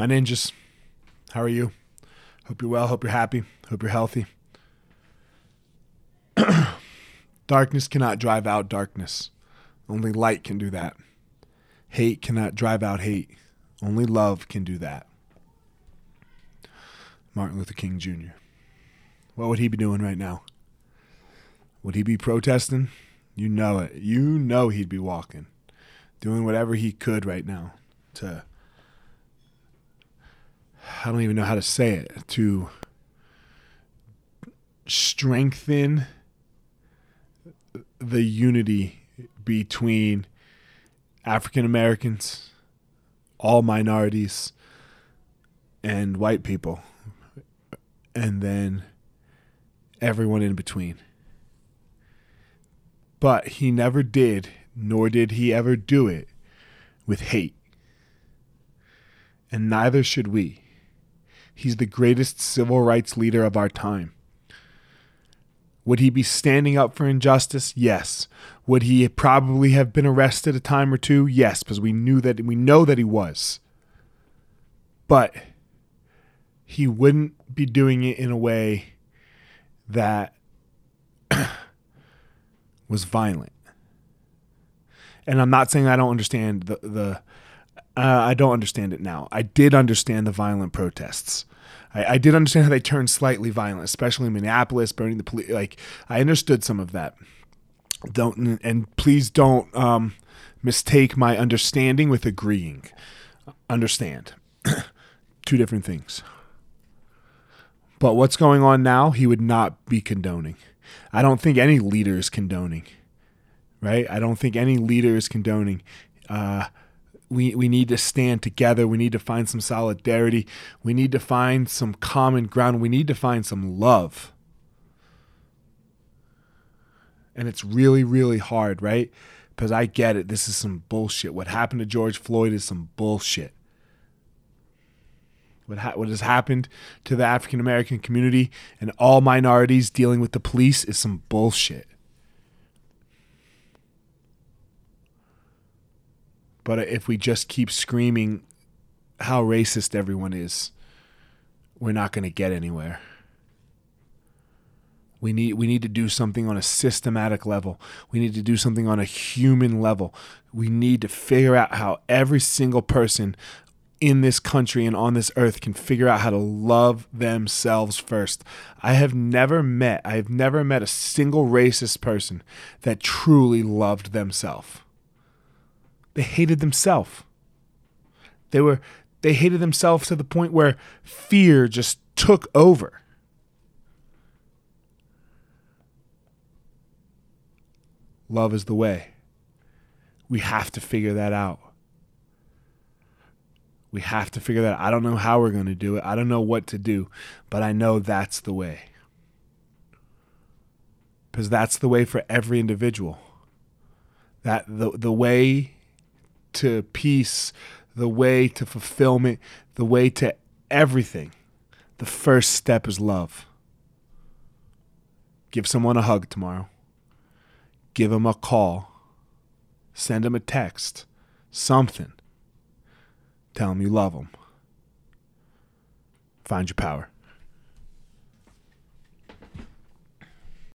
My ninjas, how are you? Hope you're well. Hope you're happy. Hope you're healthy. darkness cannot drive out darkness. Only light can do that. Hate cannot drive out hate. Only love can do that. Martin Luther King Jr. What would he be doing right now? Would he be protesting? You know it. You know he'd be walking, doing whatever he could right now to I don't even know how to say it, to strengthen the unity between African Americans, all minorities, and white people, and then everyone in between. But he never did, nor did he ever do it with hate. And neither should we. He's the greatest civil rights leader of our time. Would he be standing up for injustice? Yes. Would he probably have been arrested a time or two? Yes, because we knew that we know that he was. But he wouldn't be doing it in a way that was violent. And I'm not saying I don't understand the the uh, I don't understand it now. I did understand the violent protests. I, I did understand how they turned slightly violent, especially in Minneapolis, burning the police. Like I understood some of that. Don't and please don't um, mistake my understanding with agreeing. Understand, two different things. But what's going on now, he would not be condoning. I don't think any leader is condoning, right? I don't think any leader is condoning. Uh, we, we need to stand together. We need to find some solidarity. We need to find some common ground. We need to find some love. And it's really, really hard, right? Because I get it. This is some bullshit. What happened to George Floyd is some bullshit. What, ha- what has happened to the African American community and all minorities dealing with the police is some bullshit. But if we just keep screaming how racist everyone is, we're not going to get anywhere. We need we need to do something on a systematic level. We need to do something on a human level. We need to figure out how every single person in this country and on this earth can figure out how to love themselves first. I have never met I have never met a single racist person that truly loved themselves. They hated themselves. They were they hated themselves to the point where fear just took over. Love is the way. We have to figure that out. We have to figure that out. I don't know how we're going to do it. I don't know what to do, but I know that's the way. Because that's the way for every individual. That the the way to peace, the way to fulfillment, the way to everything. The first step is love. Give someone a hug tomorrow. Give them a call. Send them a text. Something. Tell them you love them. Find your power.